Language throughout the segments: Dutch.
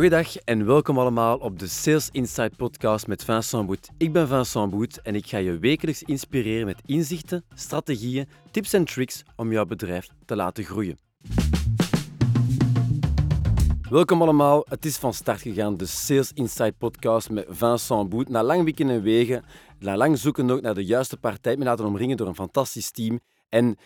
Goedendag en welkom allemaal op de Sales Insight podcast met Vincent Boet. Ik ben Vincent Boet en ik ga je wekelijks inspireren met inzichten, strategieën, tips en tricks om jouw bedrijf te laten groeien. Welkom allemaal, het is van start gegaan, de Sales Insight podcast met Vincent Boet. Na lang wikken en wegen, na lang zoeken ook naar de juiste partij, me laten omringen door een fantastisch team. En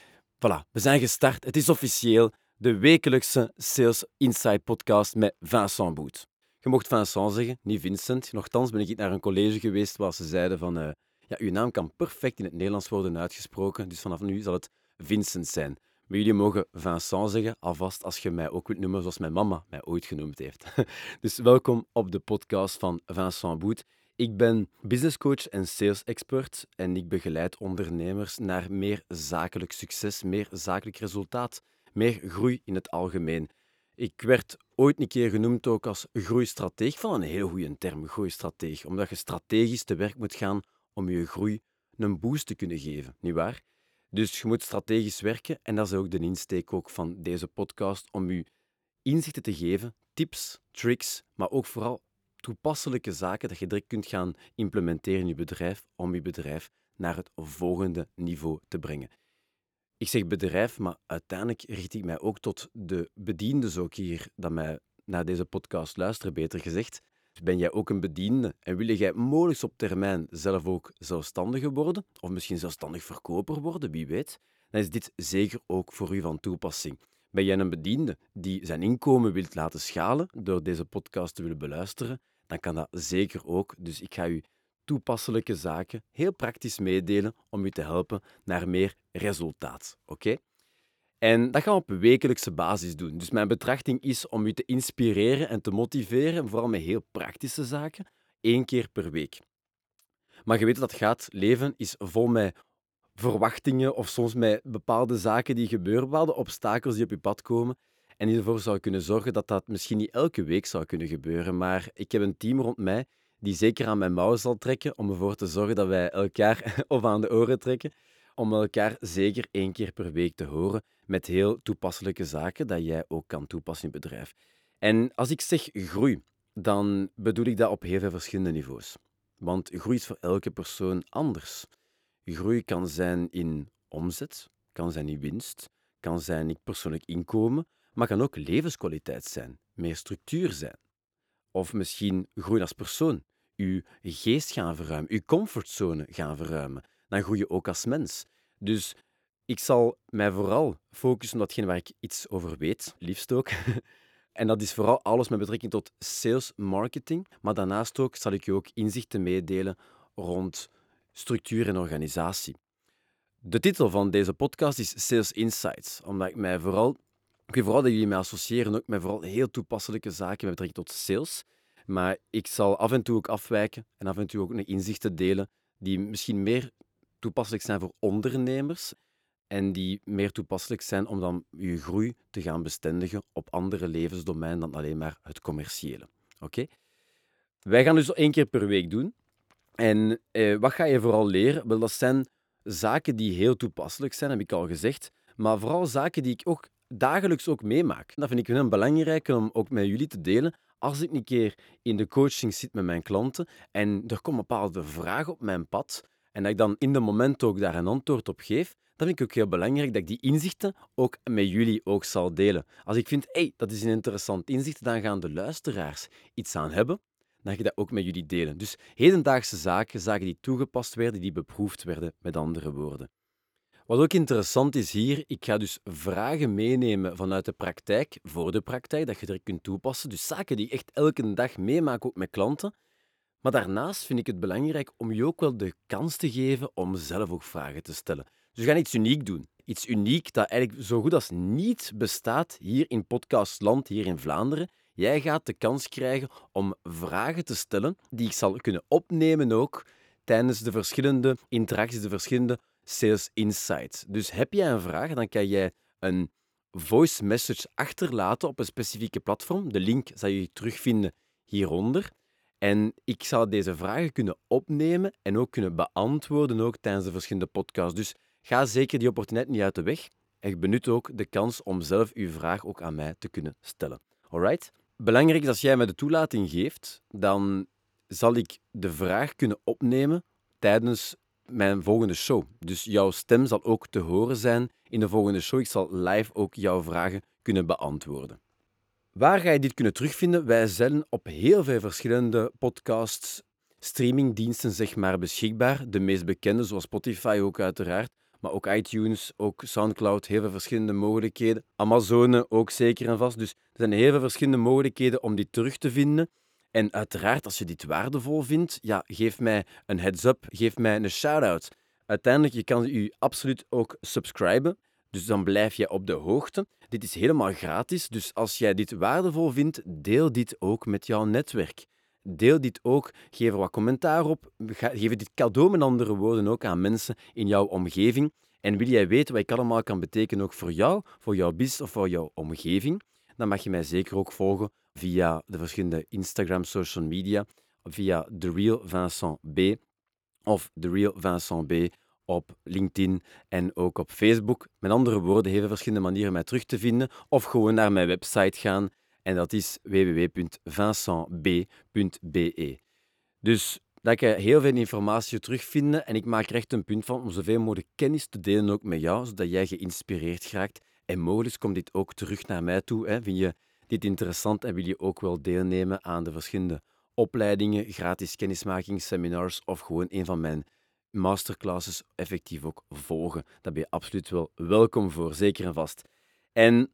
voilà, we zijn gestart, het is officieel de wekelijkse Sales Insight podcast met Vincent Boet. Je mocht Vincent zeggen, niet Vincent. Nochtans ben ik naar een college geweest waar ze zeiden van... Uh, ja, uw naam kan perfect in het Nederlands worden uitgesproken, dus vanaf nu zal het Vincent zijn. Maar jullie mogen Vincent zeggen, alvast als je mij ook wilt noemen zoals mijn mama mij ooit genoemd heeft. dus welkom op de podcast van Vincent Boet. Ik ben businesscoach en sales expert en ik begeleid ondernemers naar meer zakelijk succes, meer zakelijk resultaat meer groei in het algemeen. Ik werd ooit een keer genoemd ook als groeistrateeg, van een heel goede term, groeistrateeg, omdat je strategisch te werk moet gaan om je groei een boost te kunnen geven, nietwaar? Dus je moet strategisch werken en dat is ook de insteek ook van deze podcast, om je inzichten te geven, tips, tricks, maar ook vooral toepasselijke zaken dat je direct kunt gaan implementeren in je bedrijf om je bedrijf naar het volgende niveau te brengen. Ik zeg bedrijf, maar uiteindelijk richt ik mij ook tot de bedienden ook hier, dat mij naar deze podcast luisteren, beter gezegd. Ben jij ook een bediende en wil jij mogelijk op termijn zelf ook zelfstandiger worden, of misschien zelfstandig verkoper worden, wie weet, dan is dit zeker ook voor u van toepassing. Ben jij een bediende die zijn inkomen wilt laten schalen door deze podcast te willen beluisteren, dan kan dat zeker ook. Dus ik ga u toepasselijke zaken heel praktisch meedelen om u te helpen naar meer resultaat. Oké? En dat gaan we op wekelijkse basis doen. Dus mijn betrachting is om u te inspireren en te motiveren, vooral met heel praktische zaken, één keer per week. Maar je weet dat gaat. Leven is vol met verwachtingen of soms met bepaalde zaken die gebeuren, bepaalde obstakels die op je pad komen. En die ervoor zou kunnen zorgen dat dat misschien niet elke week zou kunnen gebeuren. Maar ik heb een team rond mij die zeker aan mijn mouwen zal trekken om ervoor te zorgen dat wij elkaar of aan de oren trekken, om elkaar zeker één keer per week te horen met heel toepasselijke zaken dat jij ook kan toepassen in je bedrijf. En als ik zeg groei, dan bedoel ik dat op heel veel verschillende niveaus. Want groei is voor elke persoon anders. Groei kan zijn in omzet, kan zijn in winst, kan zijn in persoonlijk inkomen, maar kan ook levenskwaliteit zijn, meer structuur zijn. Of misschien groei als persoon je geest gaan verruimen, je comfortzone gaan verruimen. Dan groei je ook als mens. Dus ik zal mij vooral focussen op datgene waar ik iets over weet, liefst ook. En dat is vooral alles met betrekking tot sales marketing. Maar daarnaast ook zal ik je ook inzichten meedelen rond structuur en organisatie. De titel van deze podcast is Sales Insights, omdat ik mij vooral, ik wil vooral dat jullie mij associëren ook met vooral heel toepasselijke zaken met betrekking tot sales. Maar ik zal af en toe ook afwijken en af en toe ook een inzichten delen die misschien meer toepasselijk zijn voor ondernemers en die meer toepasselijk zijn om dan je groei te gaan bestendigen op andere levensdomeinen dan alleen maar het commerciële. Oké? Wij gaan dus één keer per week doen. En eh, wat ga je vooral leren? Wel, dat zijn zaken die heel toepasselijk zijn, heb ik al gezegd. Maar vooral zaken die ik ook dagelijks ook meemaak. Dat vind ik heel belangrijk om ook met jullie te delen, als ik een keer in de coaching zit met mijn klanten en er komt een bepaalde vraag op mijn pad en dat ik dan in de moment ook daar een antwoord op geef, dan vind ik ook heel belangrijk dat ik die inzichten ook met jullie ook zal delen. Als ik vind, hey, dat is een interessant inzicht, dan gaan de luisteraars iets aan hebben, dan ga ik dat ook met jullie delen. Dus hedendaagse zaken, zaken die toegepast werden, die beproefd werden, met andere woorden. Wat ook interessant is hier, ik ga dus vragen meenemen vanuit de praktijk, voor de praktijk, dat je er kunt toepassen. Dus zaken die ik echt elke dag meemaak, ook met klanten. Maar daarnaast vind ik het belangrijk om je ook wel de kans te geven om zelf ook vragen te stellen. Dus we gaan iets uniek doen. Iets uniek dat eigenlijk zo goed als niet bestaat hier in podcastland, hier in Vlaanderen. Jij gaat de kans krijgen om vragen te stellen die ik zal kunnen opnemen ook tijdens de verschillende interacties, de verschillende Sales Insights. Dus heb jij een vraag, dan kan jij een voice message achterlaten op een specifieke platform. De link zal je terugvinden hieronder. En ik zal deze vragen kunnen opnemen en ook kunnen beantwoorden ook tijdens de verschillende podcasts. Dus ga zeker die opportuniteit niet uit de weg. En benut ook de kans om zelf uw vraag ook aan mij te kunnen stellen. Alright? belangrijk is als jij mij de toelating geeft, dan zal ik de vraag kunnen opnemen tijdens mijn volgende show. Dus jouw stem zal ook te horen zijn in de volgende show. Ik zal live ook jouw vragen kunnen beantwoorden. Waar ga je dit kunnen terugvinden? Wij zijn op heel veel verschillende podcasts, streamingdiensten zeg maar, beschikbaar. De meest bekende, zoals Spotify ook uiteraard, maar ook iTunes, ook Soundcloud, heel veel verschillende mogelijkheden. Amazone ook zeker en vast. Dus er zijn heel veel verschillende mogelijkheden om dit terug te vinden. En uiteraard, als je dit waardevol vindt, ja, geef mij een heads-up, geef mij een shout-out. Uiteindelijk, je kan je absoluut ook subscriben. Dus dan blijf je op de hoogte. Dit is helemaal gratis, dus als jij dit waardevol vindt, deel dit ook met jouw netwerk. Deel dit ook, geef wat commentaar op, geef dit cadeau met andere woorden ook aan mensen in jouw omgeving. En wil jij weten wat ik allemaal kan betekenen ook voor jou, voor jouw business of voor jouw omgeving, dan mag je mij zeker ook volgen via de verschillende Instagram social media, via The Real Vincent B of The Real Vincent B op LinkedIn en ook op Facebook. Met andere woorden, heel verschillende manieren mij terug te vinden of gewoon naar mijn website gaan en dat is www.vincentb.be. Dus dat je heel veel informatie terugvinden en ik maak er echt een punt van om zoveel mogelijk kennis te delen ook met jou, zodat jij geïnspireerd raakt. En mogelijk komt dit ook terug naar mij toe. Hè. Vind je dit interessant en wil je ook wel deelnemen aan de verschillende opleidingen, gratis kennismakingsseminars of gewoon een van mijn masterclasses effectief ook volgen. Daar ben je absoluut wel welkom voor, zeker en vast. En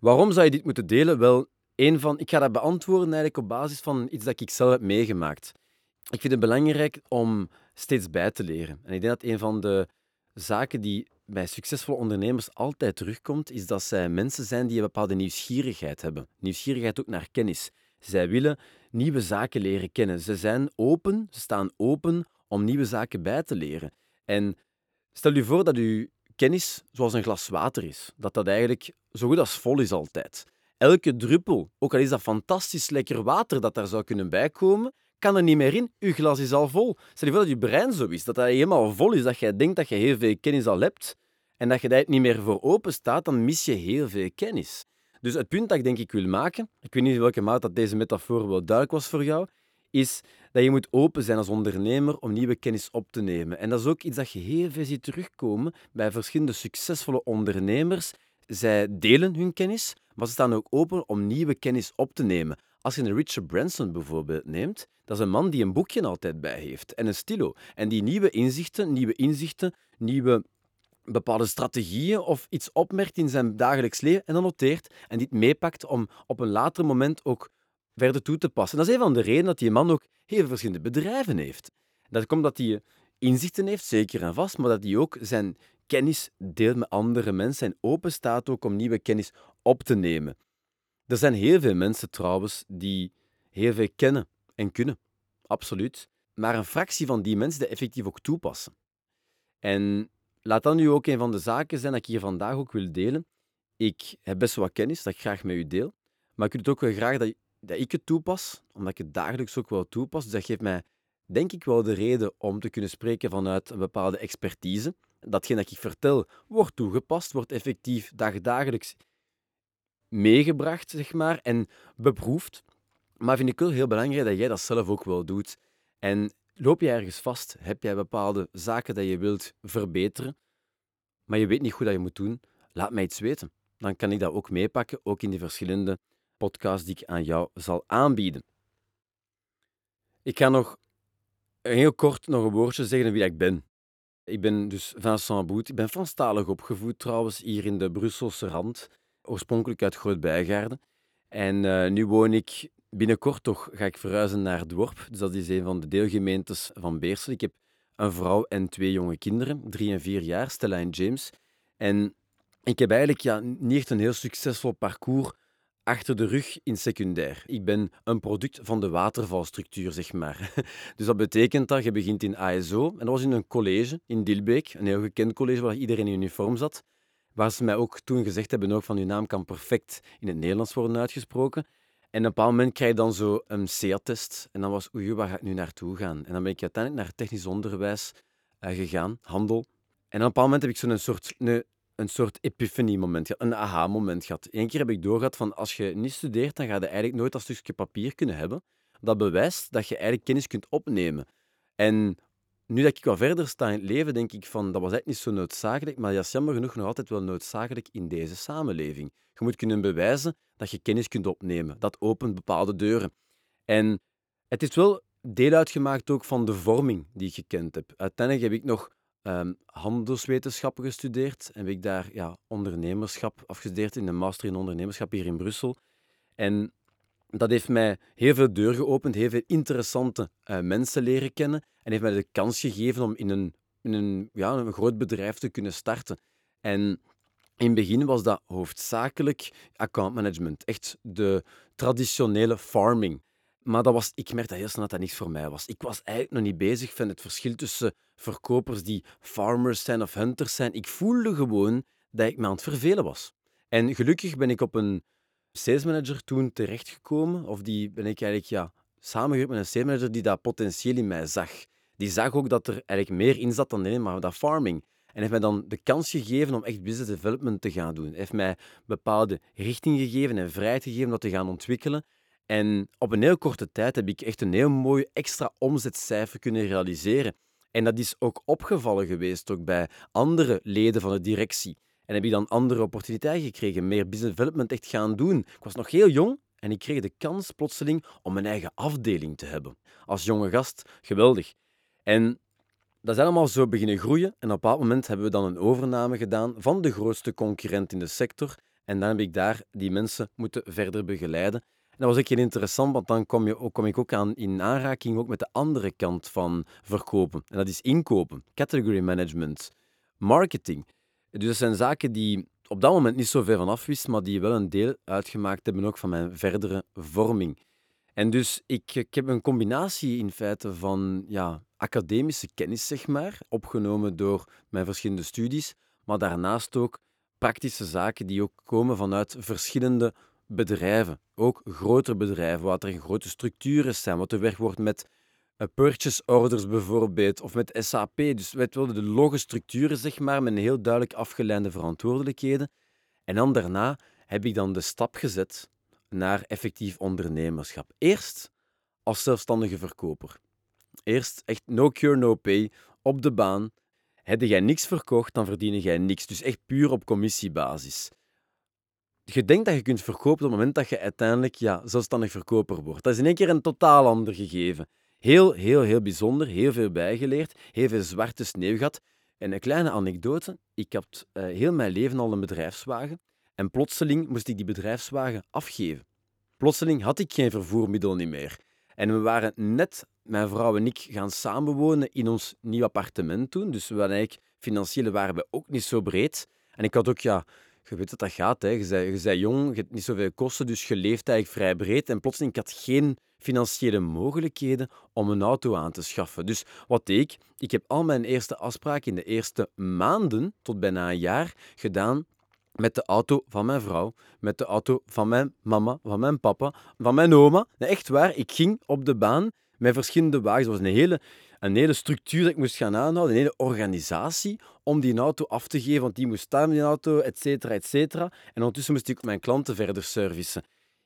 waarom zou je dit moeten delen? Wel, een van, ik ga dat beantwoorden eigenlijk op basis van iets dat ik zelf heb meegemaakt. Ik vind het belangrijk om steeds bij te leren. En ik denk dat een van de zaken die bij succesvolle ondernemers altijd terugkomt, is dat zij mensen zijn die een bepaalde nieuwsgierigheid hebben. Nieuwsgierigheid ook naar kennis. Zij willen nieuwe zaken leren kennen. Ze zijn open, ze staan open om nieuwe zaken bij te leren. En stel je voor dat uw kennis zoals een glas water is. Dat dat eigenlijk zo goed als vol is altijd. Elke druppel, ook al is dat fantastisch lekker water dat daar zou kunnen bijkomen, kan er niet meer in. Uw glas is al vol. Stel je voor dat je brein zo is, dat dat helemaal vol is, dat jij denkt dat je heel veel kennis al hebt en dat je daar niet meer voor open staat, dan mis je heel veel kennis. Dus het punt dat ik denk ik wil maken, ik weet niet in welke mate dat deze metafoor wel duidelijk was voor jou, is dat je moet open zijn als ondernemer om nieuwe kennis op te nemen. En dat is ook iets dat je heel veel ziet terugkomen bij verschillende succesvolle ondernemers. Zij delen hun kennis, maar ze staan ook open om nieuwe kennis op te nemen. Als je een Richard Branson bijvoorbeeld neemt, dat is een man die een boekje altijd bij heeft en een stilo. En die nieuwe inzichten, nieuwe inzichten, nieuwe bepaalde strategieën of iets opmerkt in zijn dagelijks leven en dan noteert en dit meepakt om op een later moment ook verder toe te passen. Dat is een van de redenen dat die man ook heel verschillende bedrijven heeft. Dat komt dat hij inzichten heeft, zeker en vast, maar dat hij ook zijn kennis deelt met andere mensen en open staat ook om nieuwe kennis op te nemen. Er zijn heel veel mensen trouwens die heel veel kennen en kunnen, absoluut. Maar een fractie van die mensen die effectief ook toepassen. En laat dat nu ook een van de zaken zijn dat ik hier vandaag ook wil delen. Ik heb best wel wat kennis dat ik graag met u deel, maar ik wil het ook wel graag dat dat ik het toepas, omdat ik het dagelijks ook wel toepas. Dus dat geeft mij, denk ik, wel de reden om te kunnen spreken vanuit een bepaalde expertise. Datgene dat ik vertel, wordt toegepast, wordt effectief dagdagelijks meegebracht, zeg maar, en beproefd. Maar vind ik wel heel belangrijk dat jij dat zelf ook wel doet. En loop je ergens vast, heb jij bepaalde zaken dat je wilt verbeteren, maar je weet niet hoe dat je moet doen, laat mij iets weten. Dan kan ik dat ook meepakken, ook in die verschillende podcast die ik aan jou zal aanbieden. Ik ga nog heel kort nog een woordje zeggen wie ik ben. Ik ben dus Vincent Boet. Ik ben Franstalig opgevoed trouwens, hier in de Brusselse rand. Oorspronkelijk uit Groot-Bijgaarden. En uh, nu woon ik binnenkort toch, ga ik verhuizen naar Dworp. Dus dat is een van de deelgemeentes van Beersel. Ik heb een vrouw en twee jonge kinderen, drie en vier jaar, Stella en James. En ik heb eigenlijk ja, niet echt een heel succesvol parcours achter de rug in secundair. Ik ben een product van de watervalstructuur, zeg maar. Dus dat betekent dat je begint in ASO. En dat was in een college in Dilbeek, een heel gekend college waar iedereen in uniform zat. Waar ze mij ook toen gezegd hebben ook van je naam kan perfect in het Nederlands worden uitgesproken. En op een bepaald moment krijg je dan zo een CA-test. En dan was, oei, waar ga ik nu naartoe gaan? En dan ben ik uiteindelijk naar technisch onderwijs uh, gegaan, handel. En op een bepaald moment heb ik zo'n soort een, een soort epiphany-moment een aha-moment gehad. Eén keer heb ik doorgehad van als je niet studeert, dan ga je eigenlijk nooit dat stukje papier kunnen hebben. Dat bewijst dat je eigenlijk kennis kunt opnemen. En nu dat ik wat verder sta in het leven, denk ik van dat was eigenlijk niet zo noodzakelijk, maar dat is jammer genoeg nog altijd wel noodzakelijk in deze samenleving. Je moet kunnen bewijzen dat je kennis kunt opnemen. Dat opent bepaalde deuren. En het is wel deel uitgemaakt ook van de vorming die ik gekend heb. Uiteindelijk heb ik nog um, handelswetenschappen gestudeerd en heb ik daar ja, ondernemerschap afgestudeerd in een master in ondernemerschap hier in Brussel. En dat heeft mij heel veel deuren geopend, heel veel interessante uh, mensen leren kennen en heeft mij de kans gegeven om in een, in een, ja, een groot bedrijf te kunnen starten. En in het begin was dat hoofdzakelijk account management, echt de traditionele farming. Maar dat was, ik merkte heel snel dat dat niks voor mij was. Ik was eigenlijk nog niet bezig van het verschil tussen verkopers die farmers zijn of hunters zijn. Ik voelde gewoon dat ik me aan het vervelen was. En gelukkig ben ik op een salesmanager toen terechtgekomen, of die ben ik eigenlijk ja, samengewerkt met een salesmanager die dat potentieel in mij zag. Die zag ook dat er eigenlijk meer in zat dan alleen maar dat farming. En heeft mij dan de kans gegeven om echt business development te gaan doen. Heeft mij bepaalde richting gegeven en vrijheid gegeven om dat te gaan ontwikkelen. En op een heel korte tijd heb ik echt een heel mooi extra omzetcijfer kunnen realiseren. En dat is ook opgevallen geweest ook bij andere leden van de directie. En heb ik dan andere opportuniteiten gekregen, meer business development echt gaan doen. Ik was nog heel jong en ik kreeg de kans plotseling om mijn eigen afdeling te hebben. Als jonge gast, geweldig. En dat is allemaal zo beginnen groeien. En op een bepaald moment hebben we dan een overname gedaan van de grootste concurrent in de sector. En dan heb ik daar die mensen moeten verder begeleiden. En dat was ook heel interessant, want dan kom, je, kom ik ook aan in aanraking ook met de andere kant van verkopen. En dat is inkopen, category management, marketing. Dus dat zijn zaken die op dat moment niet zo ver van af wist, maar die wel een deel uitgemaakt hebben ook van mijn verdere vorming. En dus ik, ik heb een combinatie in feite van ja, academische kennis, zeg maar, opgenomen door mijn verschillende studies, maar daarnaast ook praktische zaken die ook komen vanuit verschillende bedrijven, ook grotere bedrijven, waar er grote structuren zijn, wat er werk wordt met purchase orders bijvoorbeeld, of met SAP. Dus wel, de loge structuren, zeg maar, met heel duidelijk afgeleide verantwoordelijkheden. En dan daarna heb ik dan de stap gezet naar effectief ondernemerschap. Eerst als zelfstandige verkoper. Eerst echt no cure, no pay, op de baan. Heb jij niks verkocht, dan verdien jij niks. Dus echt puur op commissiebasis je denkt dat je kunt verkopen op het moment dat je uiteindelijk ja, zelfstandig verkoper wordt. Dat is in één keer een totaal ander gegeven. Heel, heel, heel bijzonder, heel veel bijgeleerd, heel veel zwarte sneeuw gehad. En een kleine anekdote, ik had uh, heel mijn leven al een bedrijfswagen en plotseling moest ik die bedrijfswagen afgeven. Plotseling had ik geen vervoermiddel niet meer. En we waren net, mijn vrouw en ik, gaan samenwonen in ons nieuw appartement toen. Dus we waren eigenlijk, financieel waren we ook niet zo breed. En ik had ook ja, je weet dat dat gaat. Hè. Je, bent, je bent jong, je hebt niet zoveel kosten, dus je leeft eigenlijk vrij breed. En plotseling had ik geen financiële mogelijkheden om een auto aan te schaffen. Dus wat deed ik? Ik heb al mijn eerste afspraken in de eerste maanden, tot bijna een jaar, gedaan met de auto van mijn vrouw, met de auto van mijn mama, van mijn papa, van mijn oma. echt waar, ik ging op de baan met verschillende wagens. Het was een hele een hele structuur dat ik moest gaan aanhouden, een hele organisatie om die auto af te geven, want die moest staan in die auto, et cetera, et cetera. En ondertussen moest ik mijn klanten verder servicen.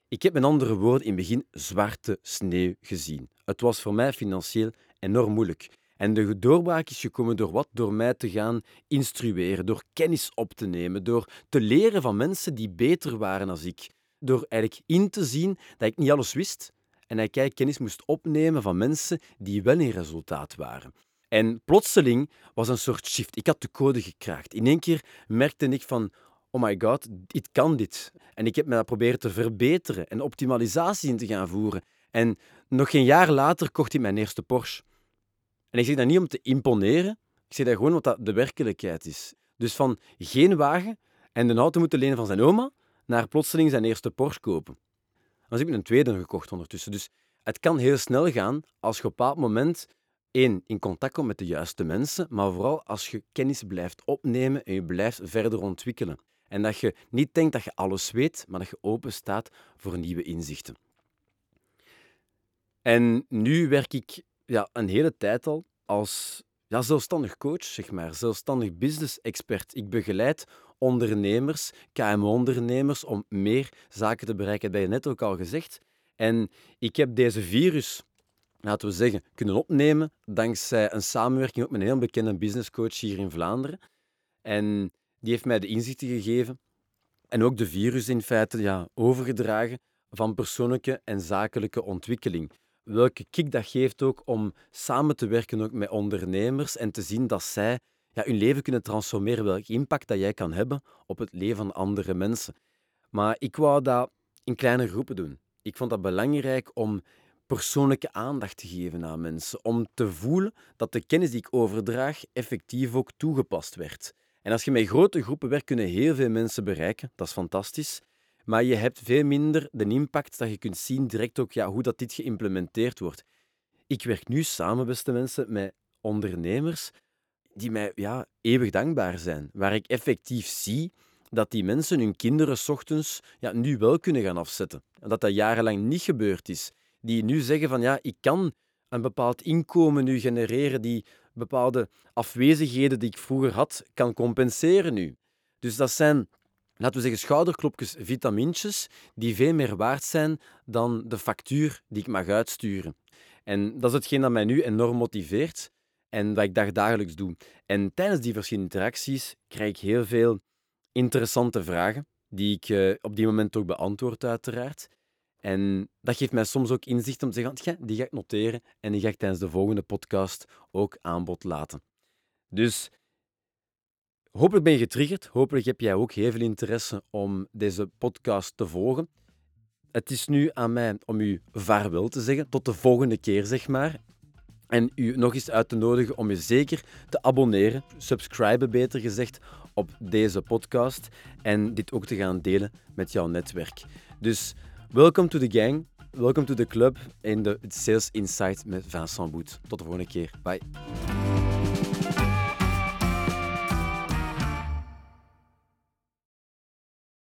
Ik heb met andere woorden in het begin zwarte sneeuw gezien. Het was voor mij financieel enorm moeilijk. En de doorbraak is gekomen door wat? Door mij te gaan instrueren, door kennis op te nemen, door te leren van mensen die beter waren dan ik. Door eigenlijk in te zien dat ik niet alles wist, en dat ik kennis moest opnemen van mensen die wel in resultaat waren. En plotseling was een soort shift. Ik had de code gekraakt. In één keer merkte ik van, oh my god, ik kan dit. En ik heb me dat proberen te verbeteren en optimalisatie in te gaan voeren. En nog geen jaar later kocht ik mijn eerste Porsche. En ik zeg dat niet om te imponeren, ik zeg dat gewoon omdat dat de werkelijkheid is. Dus van geen wagen en de auto moeten lenen van zijn oma, naar plotseling zijn eerste Porsche kopen. Dan heb ik een tweede gekocht ondertussen. Dus het kan heel snel gaan als je op een bepaald moment één, in contact komt met de juiste mensen, maar vooral als je kennis blijft opnemen en je blijft verder ontwikkelen. En dat je niet denkt dat je alles weet, maar dat je open staat voor nieuwe inzichten. En nu werk ik ja, een hele tijd al als ja, zelfstandig coach, zeg maar, zelfstandig business expert. Ik begeleid ondernemers, KMO-ondernemers, om meer zaken te bereiken. Dat heb je net ook al gezegd. En ik heb deze virus, laten we zeggen, kunnen opnemen dankzij een samenwerking met een heel bekende businesscoach hier in Vlaanderen. En die heeft mij de inzichten gegeven en ook de virus in feite ja, overgedragen van persoonlijke en zakelijke ontwikkeling. Welke kick dat geeft ook om samen te werken ook met ondernemers en te zien dat zij ja, hun leven kunnen transformeren, welke impact dat jij kan hebben op het leven van andere mensen. Maar ik wou dat in kleine groepen doen. Ik vond dat belangrijk om persoonlijke aandacht te geven aan mensen, om te voelen dat de kennis die ik overdraag effectief ook toegepast werd. En als je met grote groepen werkt, kunnen heel veel mensen bereiken. Dat is fantastisch. Maar je hebt veel minder de impact dat je kunt zien direct ook ja, hoe dat dit geïmplementeerd wordt. Ik werk nu samen, beste mensen, met ondernemers die mij ja, eeuwig dankbaar zijn. Waar ik effectief zie dat die mensen hun kinderen ochtends ja, nu wel kunnen gaan afzetten. En dat dat jarenlang niet gebeurd is. Die nu zeggen van ja, ik kan een bepaald inkomen nu genereren die bepaalde afwezigheden die ik vroeger had, kan compenseren nu. Dus dat zijn, laten we zeggen, schouderklopjes, vitamintjes die veel meer waard zijn dan de factuur die ik mag uitsturen. En dat is hetgeen dat mij nu enorm motiveert en wat ik dagelijks doe. En tijdens die verschillende interacties krijg ik heel veel interessante vragen, die ik uh, op die moment ook beantwoord, uiteraard. En dat geeft mij soms ook inzicht om te zeggen, die ga ik noteren en die ga ik tijdens de volgende podcast ook aan bod laten. Dus hopelijk ben je getriggerd. Hopelijk heb jij ook heel veel interesse om deze podcast te volgen. Het is nu aan mij om u vaarwel te zeggen. Tot de volgende keer, zeg maar. En u nog eens uit te nodigen om je zeker te abonneren, subscriben beter gezegd, op deze podcast. En dit ook te gaan delen met jouw netwerk. Dus welcome to the gang, welcome to the club in de Sales Insight met Vincent Boet. Tot de volgende keer. Bye.